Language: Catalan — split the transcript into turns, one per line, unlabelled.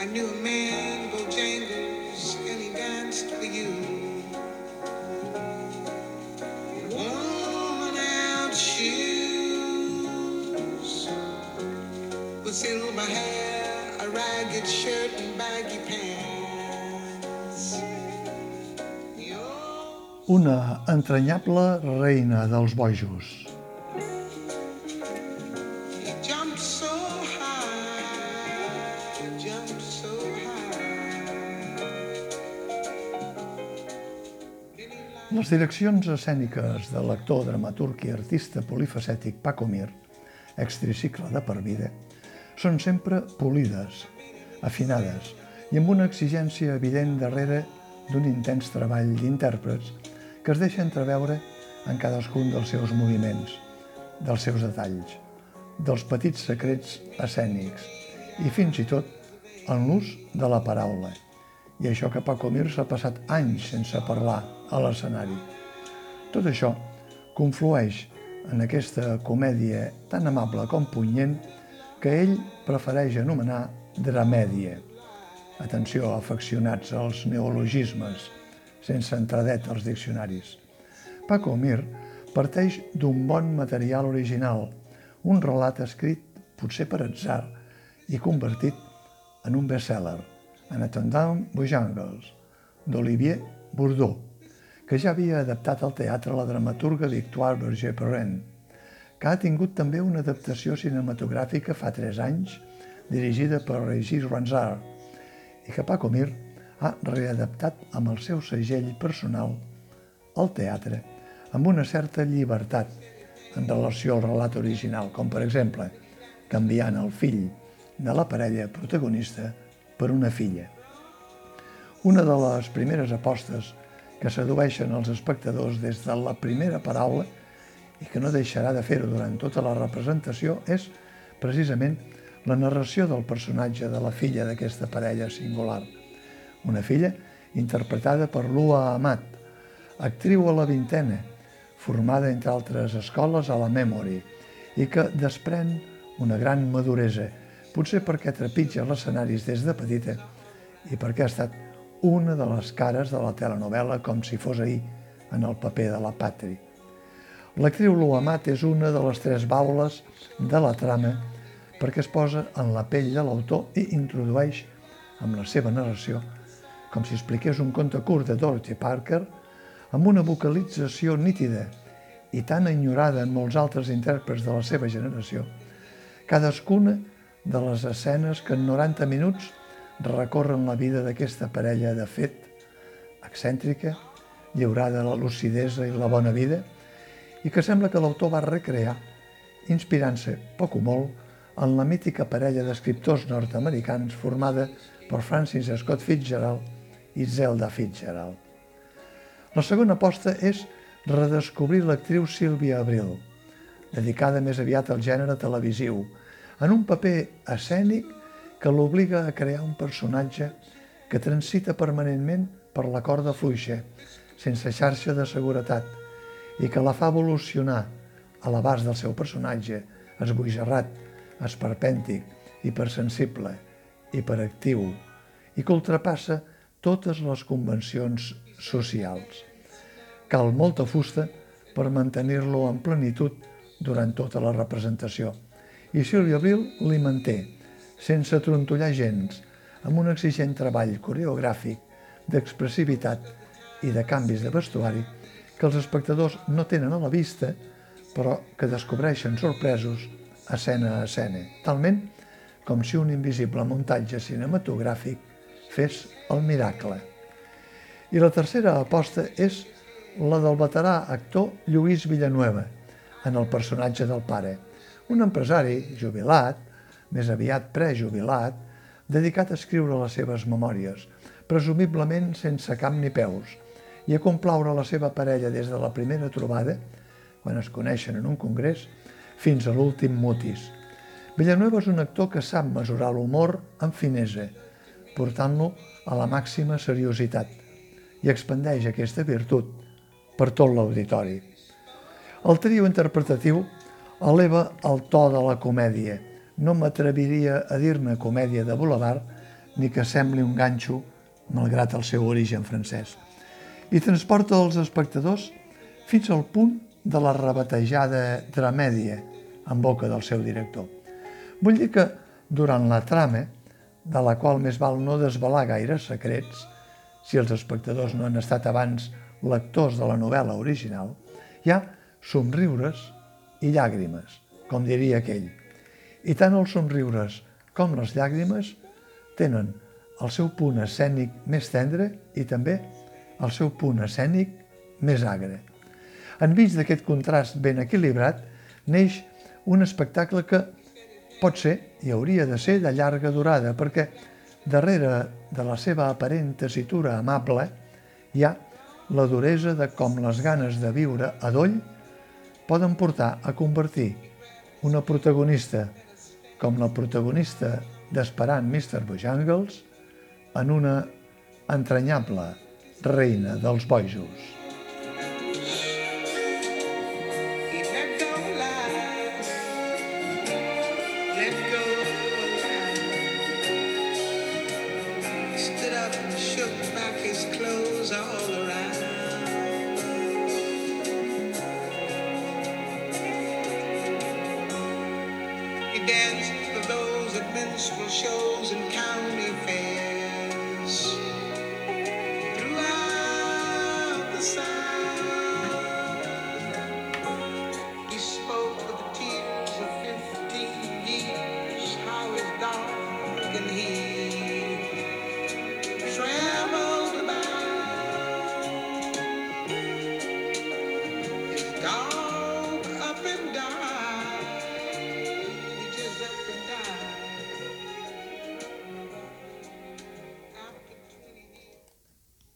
I knew a man Bojangles and he danced for you. Worn out shoes with silver hair, a ragged shirt and baggy pants.
Una entranyable reina dels bojos. Les direccions escèniques de l'actor, dramaturg i artista polifacètic Paco Mir, extricicle de per vida, són sempre polides, afinades i amb una exigència evident darrere d'un intens treball d'intèrprets que es deixa entreveure en cadascun dels seus moviments, dels seus detalls, dels petits secrets escènics i fins i tot en l'ús de la paraula. I això que Paco Mir s'ha passat anys sense parlar a l'escenari. Tot això conflueix en aquesta comèdia tan amable com punyent que ell prefereix anomenar dramèdia. Atenció, afeccionats als neologismes, sense entradet als diccionaris. Paco Mir parteix d'un bon material original, un relat escrit, potser per atzar, i convertit en un best-seller, en Attendant Bojangles, d'Olivier Bourdeau, que ja havia adaptat al teatre la dramaturga Victoire Berger-Perrin, que ha tingut també una adaptació cinematogràfica fa tres anys, dirigida per Regis Ranzar, i que Paco Mir ha readaptat amb el seu segell personal al teatre amb una certa llibertat en relació al relat original, com per exemple canviant el fill de la parella protagonista per una filla. Una de les primeres apostes que sedueixen els espectadors des de la primera paraula i que no deixarà de fer-ho durant tota la representació és precisament la narració del personatge de la filla d'aquesta parella singular. Una filla interpretada per Lua Amat, actriu a la vintena, formada entre altres escoles a la Memory i que desprèn una gran maduresa, potser perquè trepitja els escenaris des de petita i perquè ha estat una de les cares de la telenovela com si fos ahir en el paper de la Patri. L'actriu Luamat és una de les tres baules de la trama perquè es posa en la pell de l'autor i introdueix amb la seva narració com si expliqués un conte curt de Dorothy Parker amb una vocalització nítida i tan enyorada en molts altres intèrprets de la seva generació, cadascuna de les escenes que en 90 minuts recorren la vida d'aquesta parella de fet, excèntrica, lliurada a la lucidesa i la bona vida, i que sembla que l'autor va recrear, inspirant-se, poc o molt, en la mítica parella d'escriptors nord-americans formada per Francis Scott Fitzgerald i Zelda Fitzgerald. La segona aposta és redescobrir l'actriu Sílvia Abril, dedicada més aviat al gènere televisiu, en un paper escènic que l'obliga a crear un personatge que transita permanentment per la corda fluixa, sense xarxa de seguretat, i que la fa evolucionar a l'abast del seu personatge, esbojarrat, esperpèntic, hipersensible, hiperactiu, i que ultrapassa totes les convencions socials. Cal molta fusta per mantenir-lo en plenitud durant tota la representació. I Sílvia Abril li manté, sense trontollar gens, amb un exigent treball coreogràfic, d'expressivitat i de canvis de vestuari que els espectadors no tenen a la vista, però que descobreixen sorpresos escena a escena, talment com si un invisible muntatge cinematogràfic fes el miracle. I la tercera aposta és la del veterà actor Lluís Villanueva, en el personatge del pare, un empresari jubilat, més aviat prejubilat, dedicat a escriure les seves memòries, presumiblement sense cap ni peus, i a complaure la seva parella des de la primera trobada, quan es coneixen en un congrés, fins a l'últim mutis. Villanueva és un actor que sap mesurar l'humor amb finesa, portant-lo a la màxima seriositat, i expandeix aquesta virtut per tot l'auditori. El trio interpretatiu eleva el to de la comèdia. No m'atreviria a dir-ne comèdia de boulevard ni que sembli un ganxo, malgrat el seu origen francès, i transporta els espectadors fins al punt de la rebatejada dramèdia en boca del seu director. Vull dir que durant la trama, de la qual més val no desvelar gaires secrets, si els espectadors no han estat abans lectors de la novel·la original, hi ha somriures i llàgrimes, com diria aquell. I tant els somriures com les llàgrimes tenen el seu punt escènic més tendre i també el seu punt escènic més agre. Enmig d'aquest contrast ben equilibrat, neix un espectacle que pot ser i hauria de ser de llarga durada, perquè darrere de la seva aparent tessitura amable hi ha la duresa de com les ganes de viure a doll poden portar a convertir una protagonista com la protagonista d'Esperant Mr. Bojangles en una entranyable reina dels bojos.
Danced for those at minstrel shows and county fairs.